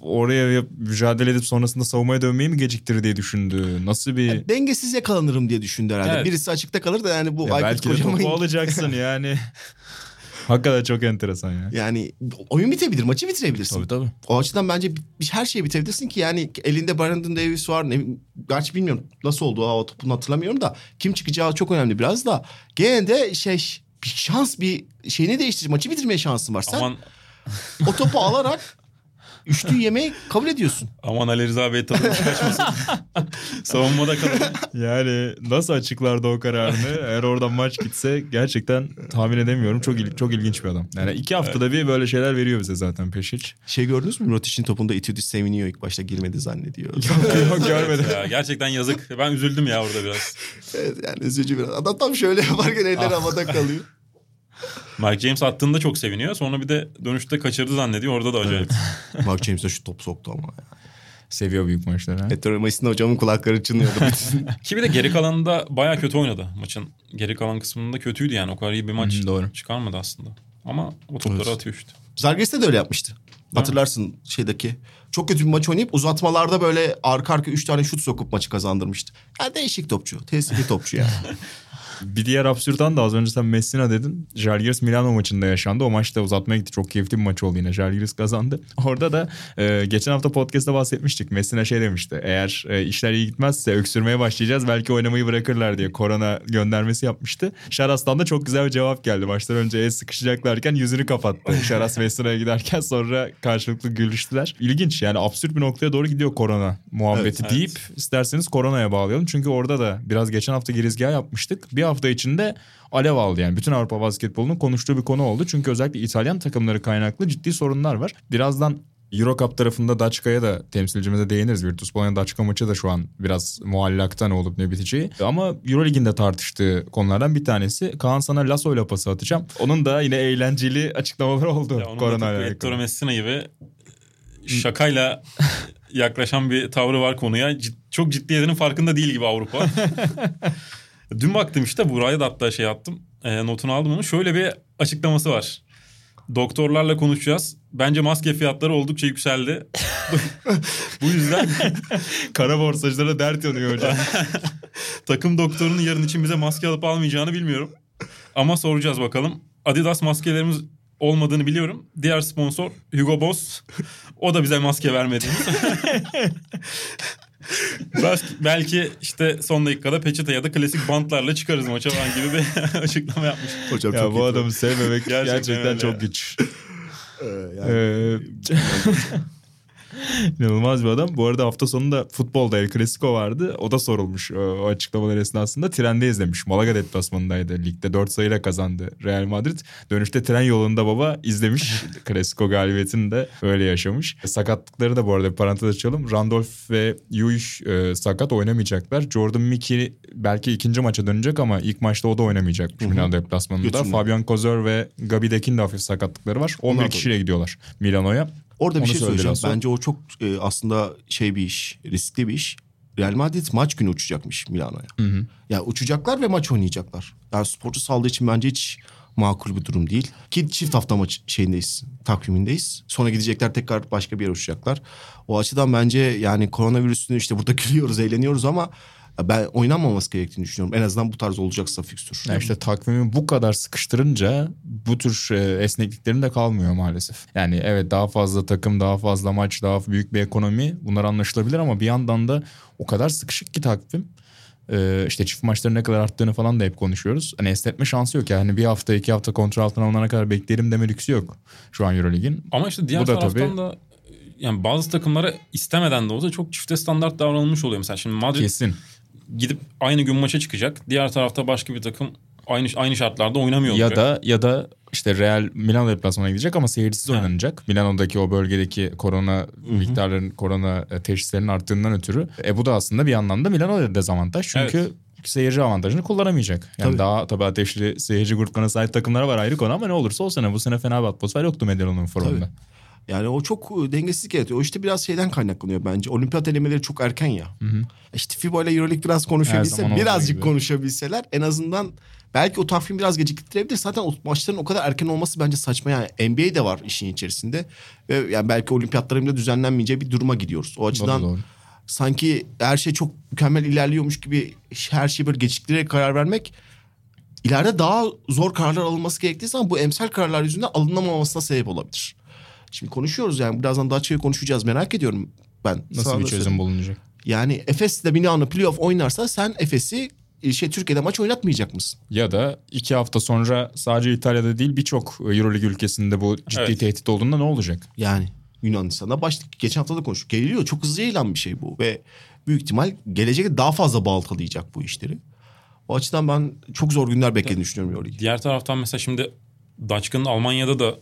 Speaker 2: oraya mücadele edip sonrasında savunmaya dönmeyi mi geciktirir diye düşündü. Nasıl bir
Speaker 4: Dengesiz yakalanırım diye düşündü herhalde.
Speaker 3: Evet.
Speaker 4: Birisi açıkta kalır da yani bu
Speaker 2: Ya
Speaker 4: Aykut
Speaker 2: belki de
Speaker 4: Kocaman
Speaker 2: topu alacaksın yani. (laughs) Hakikaten çok enteresan ya.
Speaker 4: yani oyun bitebilir, maçı bitirebilirsin.
Speaker 2: Tabii tabii.
Speaker 4: O açıdan bence bir, her şeyi bitirebilirsin ki yani elinde Brandon Davis var. Ne, gerçi bilmiyorum nasıl oldu o topunu hatırlamıyorum da kim çıkacağı çok önemli biraz da. Gene de şey bir şans bir şeyini değiştirir. Maçı bitirmeye şansın var. Sen
Speaker 3: aman
Speaker 4: o topu alarak üçlüyü yemeyi kabul ediyorsun.
Speaker 3: aman Ali Rıza Bey tadımız kaçmasın. (laughs) Savunmada kalalım.
Speaker 2: Yani nasıl açıklardı o kararını? Eğer oradan maç gitse gerçekten tahmin edemiyorum. Çok il- çok ilginç bir adam. Yani iki haftada bir böyle şeyler veriyor bize zaten Peşic.
Speaker 4: Şey gördünüz mü? Rotic'in topunda Itudis seviniyor ilk başta girmedi zannediyor. (laughs)
Speaker 2: Yok görmedim.
Speaker 3: Ya, gerçekten yazık. Ben üzüldüm ya orada biraz.
Speaker 4: evet, yani üzücü biraz. Adam tam şöyle yaparken eller havada kalıyor.
Speaker 3: Mike James attığında çok seviniyor. Sonra bir de dönüşte kaçırdı zannediyor. Orada da acayip.
Speaker 4: Mark James de şu top soktu ama. ya.
Speaker 2: Seviyor büyük maçları. ha?
Speaker 4: Ettore Masin hocamın kulakları çınlıyordu. (laughs)
Speaker 3: Ki bir de geri kalanında baya kötü oynadı maçın. Geri kalan kısmında kötüydü yani. O kadar iyi bir maç
Speaker 2: Hı, doğru.
Speaker 3: çıkarmadı aslında. Ama o topları
Speaker 4: Evet.
Speaker 3: atıyor işte.
Speaker 4: Zalgiris'te de öyle yapmıştı. Hatırlarsın şeydeki. Çok kötü bir maç oynayıp uzatmalarda böyle arka arka üç tane şut sokup maçı kazandırmıştı. Yani değişik topçu. Tesirli topçu yani. (laughs)
Speaker 2: Bir diğer absürdan da az önce sen Messina dedin. Jalgiris Milano maçında yaşandı. O maçta uzatmaya gitti. Çok keyifli bir maç oldu yine. Jalgiris kazandı. (laughs) Orada da e, geçen hafta podcast'ta bahsetmiştik. Messina şey demişti. Eğer e, işler iyi gitmezse öksürmeye başlayacağız. Belki oynamayı bırakırlar diye korona göndermesi yapmıştı. Şaras'tan da çok güzel bir cevap geldi. Maçtan önce el sıkışacaklarken yüzünü kapattı. (laughs) Şaras Messina'ya giderken sonra karşılıklı gülüştüler. İlginç yani absürt bir noktaya doğru gidiyor korona muhabbeti
Speaker 3: Evet,
Speaker 2: deyip isterseniz koronaya bağlayalım. Çünkü orada da biraz geçen hafta girizgah yapmıştık. Bir hafta içinde alev aldı yani. Bütün Avrupa basketbolunun konuştuğu bir konu oldu. Çünkü özellikle İtalyan takımları kaynaklı ciddi sorunlar var. Birazdan Eurocup tarafında Daçka'ya da temsilcimize değiniriz. Virtus Bologna Daçka maçı da şu an biraz muallakta ne olup ne biteceği. Ama Eurolig'in de tartıştığı konulardan bir tanesi. Kaan sana Lasso ile pası atacağım. Onun da yine eğlenceli açıklamaları oldu.
Speaker 3: Ya onun
Speaker 2: korona
Speaker 3: da. Ettore Messina gibi şakayla yaklaşan bir tavrı var konuya. Cid- çok ciddiyetinin farkında değil gibi Avrupa. (laughs) Dün baktım işte buraya da hatta şey attım. E, notunu aldım onu. Şöyle bir açıklaması var. Doktorlarla konuşacağız. Bence maske fiyatları oldukça yükseldi. (laughs) Bu yüzden (laughs)
Speaker 2: Kara borsacılara dert yanıyor hocam. (laughs)
Speaker 3: takım doktorunun yarın için bize maske alıp almayacağını bilmiyorum. Ama soracağız bakalım. Adidas maskelerimiz olmadığını biliyorum. Diğer sponsor Hugo Boss. O da bize maske vermedi. Belki, belki işte son dakikada peçete ya da klasik bantlarla çıkarız maça falan gibi bir (laughs) açıklama yapmış.
Speaker 4: Hocam
Speaker 2: ya
Speaker 4: çok
Speaker 2: bu adamı sevmemek
Speaker 3: Gerçekten
Speaker 2: gerçekten, çok
Speaker 3: ya.
Speaker 2: güç.
Speaker 4: Ee, yani
Speaker 2: Ee, (laughs) (laughs) İnanılmaz bir adam. Bu arada hafta sonunda futbolda El Clasico vardı. O da sorulmuş o, açıklamalar esnasında. Trende izlemiş. Malaga deplasmanındaydı. Ligde 4 sayıyla kazandı Real Madrid. Dönüşte tren yolunda baba izlemiş. (laughs) Clasico galibiyetini de öyle yaşamış. Sakatlıkları da bu arada bir parantez açalım. Randolph ve Yuiş e, sakat oynamayacaklar. Jordan Mickey belki ikinci maça dönecek ama ilk maçta o da oynamayacakmış Milano deplasmanında. Fabian Kozor ve Gabi Dekin de hafif sakatlıkları var. 11
Speaker 4: Onlar da-
Speaker 2: kişiyle gidiyorlar Milano'ya.
Speaker 4: Orada bir
Speaker 2: Onu
Speaker 4: şey
Speaker 2: söyledi
Speaker 4: söyleyeceğim.
Speaker 2: Lasso.
Speaker 4: Bence o çok e, aslında şey bir iş, riskli bir iş. Real Madrid maç günü uçacakmış Milano'ya. Ya uçacaklar ve maç oynayacaklar. Yani sporcu sağlığı için bence hiç makul bir durum değil. Ki çift hafta maç şeyindeyiz, takvimindeyiz. Sonra gidecekler tekrar başka bir yere uçacaklar. O açıdan bence yani koronavirüsünü işte burada gülüyoruz, eğleniyoruz ama ben oynanmaması gerektiğini düşünüyorum. En azından bu tarz olacaksa fikstür.
Speaker 2: Ya işte takvimi bu kadar sıkıştırınca bu tür e, esnekliklerin de kalmıyor maalesef. Yani evet daha fazla takım, daha fazla maç, daha büyük bir ekonomi bunlar anlaşılabilir ama bir yandan da o kadar sıkışık ki takvim. Ee, işte çift maçların ne kadar arttığını falan da hep konuşuyoruz. Hani esnetme şansı yok yani bir hafta iki hafta kontrol altına alınana kadar bekleyelim deme lüksü yok şu an Eurolig'in.
Speaker 3: Ama işte diğer
Speaker 2: Bu da
Speaker 3: taraftan
Speaker 2: tabii-
Speaker 3: da yani bazı takımlara istemeden de olsa çok çifte standart davranılmış oluyor. Mesela şimdi Madrid
Speaker 2: Kesin.
Speaker 3: Gidip aynı gün maça çıkacak. Diğer tarafta başka bir takım aynı aynı şartlarda oynamıyor
Speaker 2: Ya
Speaker 3: olacak.
Speaker 2: da ya da işte Real Milano deplasmana gidecek ama seyircisiz
Speaker 3: Ha.
Speaker 2: oynanacak. Milano'daki o bölgedeki korona miktarların korona e, teşhislerinin arttığından ötürü. E bu da aslında bir anlamda Milano'da dezavantaj. Çünkü
Speaker 3: Evet.
Speaker 2: seyirci avantajını kullanamayacak. Yani
Speaker 4: Tabii.
Speaker 2: daha tabii ateşli seyirci gruplarına sahip takımlar var ayrı konu ama ne olursa o sene bu sene fena bir atmosfer yoktu Medellon'un forumunda.
Speaker 4: Yani o çok e, dengesizlik yaratıyor. O işte biraz şeyden kaynaklanıyor bence. Olimpiyat elemeleri çok erken ya. İşte FIBA ile Euroleague biraz konuşabilse, birazcık
Speaker 2: gibi.
Speaker 4: konuşabilseler en azından belki o takvim biraz geciktirebilir. Zaten o maçların o kadar erken olması bence saçma. Yani NBA de var işin içerisinde. Ve yani belki olimpiyatların bile düzenlenmeyeceği bir duruma gidiyoruz. O açıdan
Speaker 2: doğru.
Speaker 4: sanki her şey çok mükemmel ilerliyormuş gibi her şeyi böyle geciktirerek karar vermek ileride daha zor kararlar alınması gerektiği zaman bu emsal kararlar yüzünden alınamamasına sebep olabilir. Şimdi konuşuyoruz yani birazdan daha açığı konuşacağız merak ediyorum ben.
Speaker 2: Nasıl
Speaker 4: Sana
Speaker 2: bir çözüm
Speaker 4: söyleyeyim.
Speaker 2: bulunacak?
Speaker 4: Yani Efes de Milano playoff oynarsa sen Efes'i e, şey Türkiye'de maç oynatmayacak mısın?
Speaker 2: Ya da iki hafta sonra sadece İtalya'da değil birçok Euroleague ülkesinde bu ciddi
Speaker 3: Evet.
Speaker 2: tehdit olduğunda ne olacak?
Speaker 4: Yani Yunanistan'da başlık geçen hafta da konuştuk. Geliyor çok hızlı yayılan bir şey bu ve büyük ihtimal gelecekte daha fazla baltalayacak bu işleri. O açıdan ben çok zor günler beklediğini düşünüyorum Euroleague.
Speaker 3: Diğer taraftan mesela şimdi Daçka'nın Almanya'da da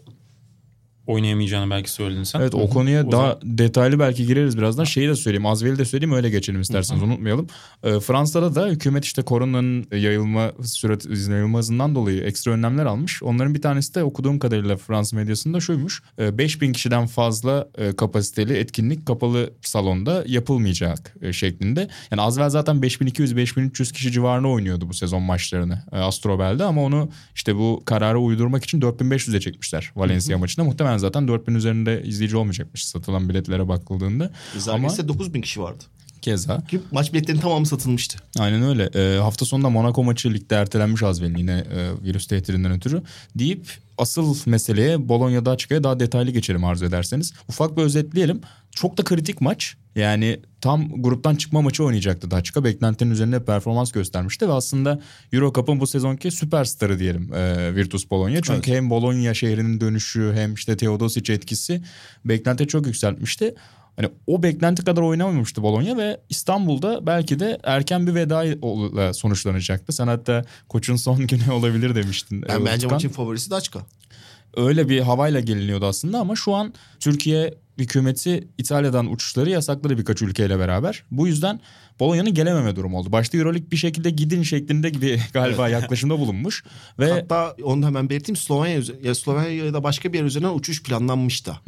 Speaker 3: oynayamayacağını belki söyledin sen.
Speaker 2: Evet o konuya
Speaker 3: O
Speaker 2: daha
Speaker 3: zaman-
Speaker 2: detaylı belki gireriz birazdan. Şeyi de söyleyeyim Azvel'i de söyleyeyim öyle geçelim isterseniz unutmayalım. Ee, Fransa'da da hükümet işte koronanın yayılma sürat yayılma hızından dolayı ekstra önlemler almış. Onların bir tanesi de okuduğum kadarıyla Fransız medyasında şuymuş. E, 5000 kişiden fazla e, kapasiteli etkinlik kapalı salonda yapılmayacak e, şeklinde. Yani Azvel zaten 5200-5300 kişi civarında oynuyordu bu sezon maçlarını e, Astrobel'de ama onu işte bu kararı uydurmak için 4500'e çekmişler Valencia maçında. Muhtemelen zaten 4000 üzerinde izleyici olmayacakmış satılan biletlere bakıldığında. Ama
Speaker 4: Zalgiris'te 9000 kişi vardı.
Speaker 2: keza
Speaker 4: Ki maç biletlerinin tamamı satılmıştı.
Speaker 2: Aynen öyle. Ee, hafta sonunda Monaco maçı ligde ertelenmiş Azvel'in yine e, virüs tehdidinden ötürü. Deyip asıl meseleye Bologna'da açıkaya daha detaylı geçelim arzu ederseniz. Ufak bir özetleyelim. Çok da kritik maç. Yani tam gruptan çıkma maçı oynayacaktı Daçka. Beklentinin üzerinde performans göstermişti ve aslında Euro Cup'ın bu sezonki süperstarı diyelim e, Virtus Bologna. Çünkü hem Bologna şehrinin dönüşü hem işte Teodosic etkisi beklenti çok yükseltmişti. Hani o beklenti kadar oynamamıştı Bologna ve İstanbul'da belki de erken bir veda sonuçlanacaktı. Sen hatta koçun son günü (laughs) olabilir demiştin.
Speaker 4: Ben bence maçın favorisi Daçka.
Speaker 2: Öyle bir havayla geliniyordu aslında ama şu an Türkiye hükümeti İtalya'dan uçuşları yasakladı birkaç ülkeyle beraber. Bu yüzden Bologna'nın gelememe durumu oldu. Başta Euroleague bir şekilde gidin şeklinde gibi (laughs) galiba yaklaşımda bulunmuş. Ve
Speaker 4: Hatta onu hemen belirteyim Slovenya, üzer- ya Slovenya ya da başka bir yer üzerinden uçuş planlanmış da.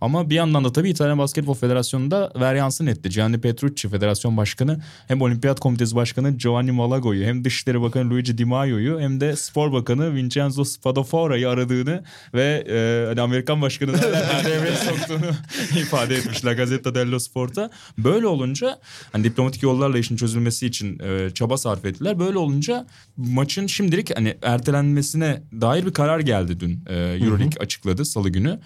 Speaker 2: Ama bir yandan da tabii İtalyan Basketbol Federasyonu'nda veryansın etti. Gianni Petrucci Federasyon Başkanı hem Olimpiyat Komitesi Başkanı Giovanni Malago'yu hem Dışişleri Bakanı Luigi Di Maio'yu hem de Spor Bakanı Vincenzo Spadofora'yı aradığını ve e, hani Amerikan Başkanı'nı (laughs) devreye soktuğunu (laughs) ifade etmiş La Gazzetta dello Sport'a. Böyle olunca hani diplomatik yollarla işin çözülmesi için e, çaba sarf ettiler. Böyle olunca maçın şimdilik hani ertelenmesine dair bir karar geldi dün. E, Euroleague açıkladı salı günü.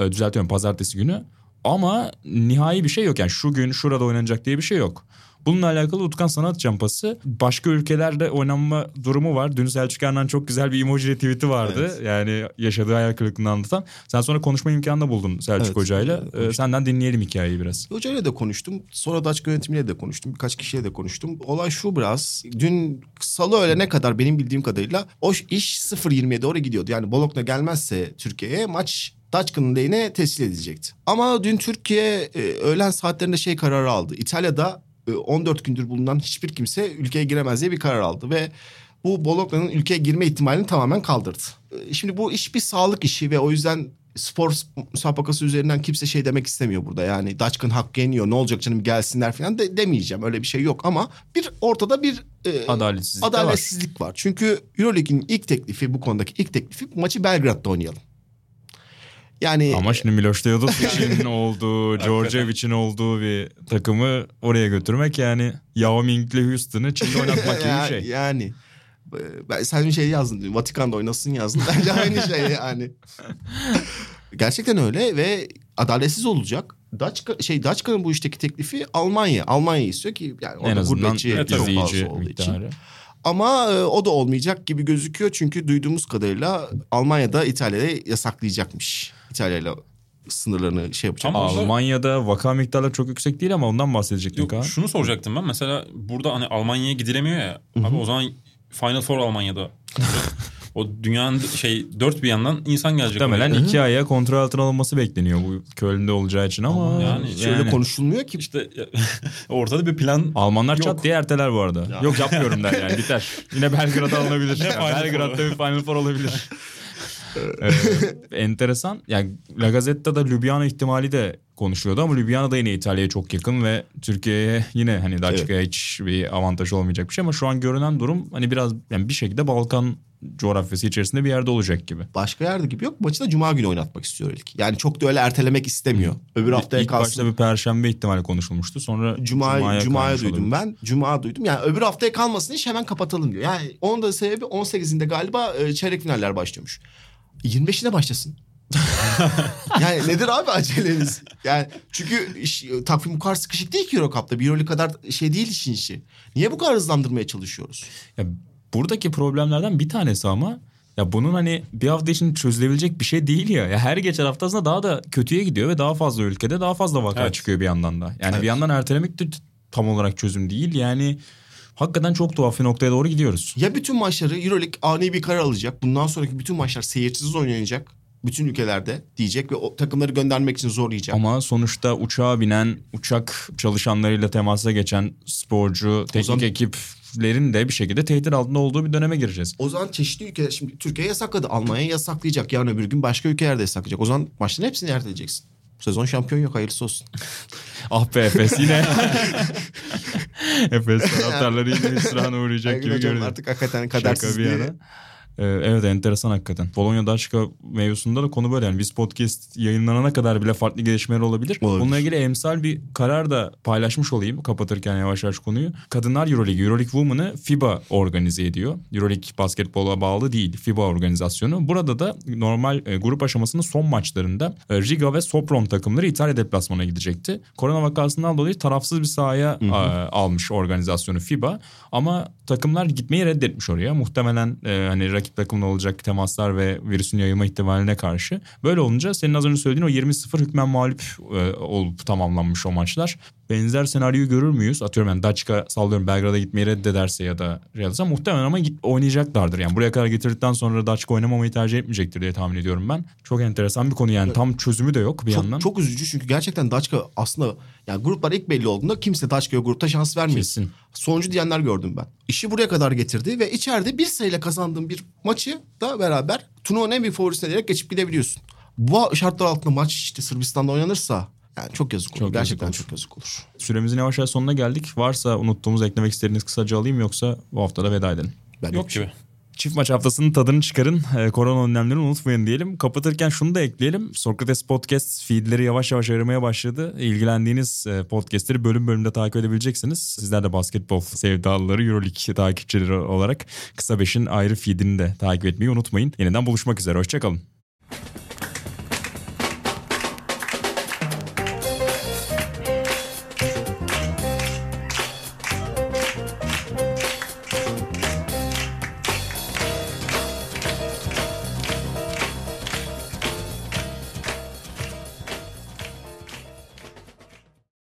Speaker 2: E, düzeltiyorum pazartesi günü. Ama nihai bir şey yok. Yani şu gün şurada oynanacak diye bir şey yok. Bununla alakalı Utkan sana atacağım pası. Başka ülkelerde oynanma durumu var. Dün Selçuk Ernan çok güzel bir emoji tweet'i vardı.
Speaker 4: Evet.
Speaker 2: Yani yaşadığı hayal kırıklığını anlatan. Sen sonra konuşma imkanı da buldun Selçuk
Speaker 4: Evet,
Speaker 2: Hoca'yla.
Speaker 4: evet,
Speaker 2: E, senden dinleyelim hikayeyi biraz.
Speaker 4: Hocayla da konuştum. Sonra Daçka yönetimiyle de konuştum. Birkaç kişiyle de konuştum. Olay şu biraz. Dün salı öğlene kadar benim bildiğim kadarıyla o iş 0.20'ye doğru gidiyordu. Yani Bologna gelmezse Türkiye'ye maç Daçka'nın lehine teslim edilecekti. Ama dün Türkiye e, öğlen saatlerinde şey kararı aldı. İtalya'da e, 14 gündür bulunan hiçbir kimse ülkeye giremez diye bir karar aldı ve bu Bologna'nın ülkeye girme ihtimalini tamamen kaldırdı. E, Şimdi bu iş bir sağlık işi ve o yüzden spor müsabakası üzerinden kimse şey demek istemiyor burada. Yani Daçkın hakkı yeniyor ne olacak canım gelsinler falan de, demeyeceğim öyle bir şey yok ama bir ortada bir e,
Speaker 2: Adaletsizlik de var.
Speaker 4: adaletsizlik var. Çünkü Euroleague'in ilk teklifi bu konudaki ilk teklifi maçı Belgrad'da oynayalım. Yani
Speaker 2: Ama şimdi Miloš Teodosic'in (laughs) olduğu, Djordjevic'in olduğu bir takımı oraya götürmek yani Yao Ming'le Houston'ı Çin'de oynatmak gibi bir şey.
Speaker 4: Yani ben sen bir şey yazdın. Vatikan'da oynasın yazdın. Bence aynı şey yani. Gerçekten öyle ve adaletsiz olacak. Daçka, şey Daçka'nın bu işteki teklifi Almanya. Almanya istiyor ki yani
Speaker 2: En azından
Speaker 4: gurbetçi
Speaker 3: Evet,
Speaker 4: çok fazla olduğu için. Ama e, o da olmayacak gibi gözüküyor çünkü duyduğumuz kadarıyla Almanya'da İtalya'da yasaklayacakmış. İtalya'yla sınırlarını şey yapacak.
Speaker 3: Ama-
Speaker 2: Almanya'da vaka miktarları çok yüksek değil ama ondan bahsedecektin
Speaker 3: Yok,
Speaker 2: Kaan.
Speaker 3: şunu soracaktım ben. Mesela burada hani Almanya'ya gidilemiyor ya. Abi o zaman Final Four Almanya'da. O dünyanın şey dört bir yandan insan gelecek.
Speaker 2: Muhtemelen iki aya kontrol altına alınması bekleniyor bu Köln'de olacağı için ama,
Speaker 3: yani
Speaker 4: Hiç öyle konuşulmuyor ki.
Speaker 3: İşte (laughs) ortada bir plan
Speaker 2: Almanlar
Speaker 3: Yok.
Speaker 2: çat diye erteler bu arada. Yok yapmıyorum der yani biter. (laughs) Yine Belgrad'a alınabilir.
Speaker 3: Ne
Speaker 2: Belgrad'da bir Final Four olabilir. (laughs) Ee, (laughs) enteresan. Yani La Gazzetta'da Ljubljana ihtimali de konuşuluyordu ama Ljubljana da yine İtalya'ya çok yakın ve Türkiye'ye yine hani Daçka'ya hiç bir avantaj olmayacak bir şey ama şu an görünen durum hani biraz yani bir şekilde Balkan coğrafyası içerisinde bir yerde olacak gibi.
Speaker 4: Başka yerde gibi yok. Maçı da cuma günü oynatmak istiyor ilk. Yani çok da öyle ertelemek istemiyor. Öbür haftaya
Speaker 2: İlk
Speaker 4: kalsın.
Speaker 2: başta bir perşembe ihtimali konuşulmuştu. Sonra
Speaker 4: Cuma, Cuma'ya,
Speaker 2: kaymış
Speaker 4: duydum
Speaker 2: olabilir.
Speaker 4: ben. Cuma duydum. Yani öbür haftaya kalmasın iş hemen kapatalım diyor. Yani onun da sebebi 18'inde galiba e, çeyrek finaller başlıyormuş. 25'ine başlasın. (laughs) yani nedir abi aceleniz? Yani çünkü iş, takvim bu kadar sıkışık değil ki Euro Cup'ta. Bir Euro kadar şey değil işin işi. Niye bu kadar hızlandırmaya çalışıyoruz?
Speaker 2: Ya buradaki problemlerden bir tanesi ama ya bunun hani bir hafta için çözülebilecek bir şey değil ya. ya her geçen hafta aslında daha da kötüye gidiyor ve daha fazla ülkede daha fazla vaka
Speaker 3: Evet.
Speaker 2: çıkıyor bir yandan da. Yani bir yandan ertelemek de tam olarak çözüm değil. Yani hakikaten çok tuhaf bir noktaya doğru gidiyoruz.
Speaker 4: Ya bütün maçları Euroleague ani bir karar alacak. Bundan sonraki bütün maçlar seyircisiz oynanacak. Bütün ülkelerde diyecek ve o takımları göndermek için zorlayacak.
Speaker 2: Ama sonuçta uçağa binen, uçak çalışanlarıyla temasa geçen sporcu, teknik
Speaker 4: zaman-
Speaker 2: ekiplerin de bir şekilde tehdit altında olduğu bir döneme gireceğiz.
Speaker 4: O zaman çeşitli ülkeler şimdi Türkiye yasakladı. Almanya yasaklayacak. Yarın öbür gün başka ülkelerde yasaklayacak. O zaman maçların hepsini erteleyeceksin. Sezon şampiyon yok hayırlısı olsun. (laughs)
Speaker 2: Ah be Efes yine. (laughs) Efes taraftarları (laughs) yine hüsrana uğrayacak
Speaker 4: Aygün
Speaker 2: gibi
Speaker 4: hocam
Speaker 2: görünüyor.
Speaker 4: artık hakikaten
Speaker 2: Şaka bir
Speaker 4: kadersizliği.
Speaker 2: Ee, evet enteresan hakikaten. Bologna Daçka mevzusunda da konu böyle. Yani biz podcast yayınlanana kadar bile farklı gelişmeler olabilir.
Speaker 4: Olabilir.
Speaker 2: Bununla ilgili emsal bir karar da paylaşmış olayım kapatırken yavaş yavaş konuyu. Kadınlar Euroleague, Euroleague Women'ı FIBA organize ediyor. Euroleague basketbola bağlı değil FIBA organizasyonu. Burada da normal e, grup aşamasının son maçlarında e, Riga ve Sopron takımları İtalya deplasmana gidecekti. Korona vakasından dolayı tarafsız bir sahaya a, almış organizasyonu FIBA. Ama takımlar gitmeyi reddetmiş oraya. Muhtemelen e, hani rakip takımla olacak temaslar ve virüsün yayılma ihtimaline karşı. Böyle olunca senin az önce söylediğin o 20-0 hükmen mağlup e, olup tamamlanmış o maçlar. Benzer senaryoyu görür müyüz? Atıyorum yani Daçka sallıyorum Belgrad'a gitmeyi reddederse ya da Real'sa muhtemelen ama git, oynayacaklardır. Yani buraya kadar getirdikten sonra Daçka oynamamayı tercih etmeyecektir diye tahmin ediyorum ben. Çok enteresan bir konu yani tam çözümü de yok bir yandan.
Speaker 4: Çok, çok üzücü çünkü gerçekten Daçka aslında yani gruplar ilk belli olduğunda kimse Daçka'ya grupta şans vermiyor.
Speaker 2: Kesin.
Speaker 4: Sonuncu diyenler gördüm ben. İşi buraya kadar getirdi ve içeride bir sayıyla kazandığın bir maçı da beraber turnuvanın en büyük favorisine diyerek geçip gidebiliyorsun. Bu şartlar altında maç işte Sırbistan'da oynanırsa yani çok yazık olur.
Speaker 2: Çok yazık
Speaker 4: Gerçekten
Speaker 2: olur.
Speaker 4: çok yazık olur.
Speaker 2: Süremizin yavaş yavaş sonuna geldik. Varsa unuttuğumuz eklemek istediğiniz kısaca alayım yoksa bu hafta da veda edelim.
Speaker 4: Ben
Speaker 3: yok gibi.
Speaker 2: Çift maç haftasının tadını çıkarın. Ee, korona önlemlerini unutmayın diyelim. Kapatırken şunu da ekleyelim. Sokrates Podcast feedleri yavaş yavaş aramaya başladı. İlgilendiğiniz e, podcastleri bölüm bölümde takip edebileceksiniz. Sizler de basketbol sevdalıları Euroleague takipçileri olarak Kısa Beş'in ayrı feedini de takip etmeyi unutmayın. Yeniden buluşmak üzere. Hoşçakalın.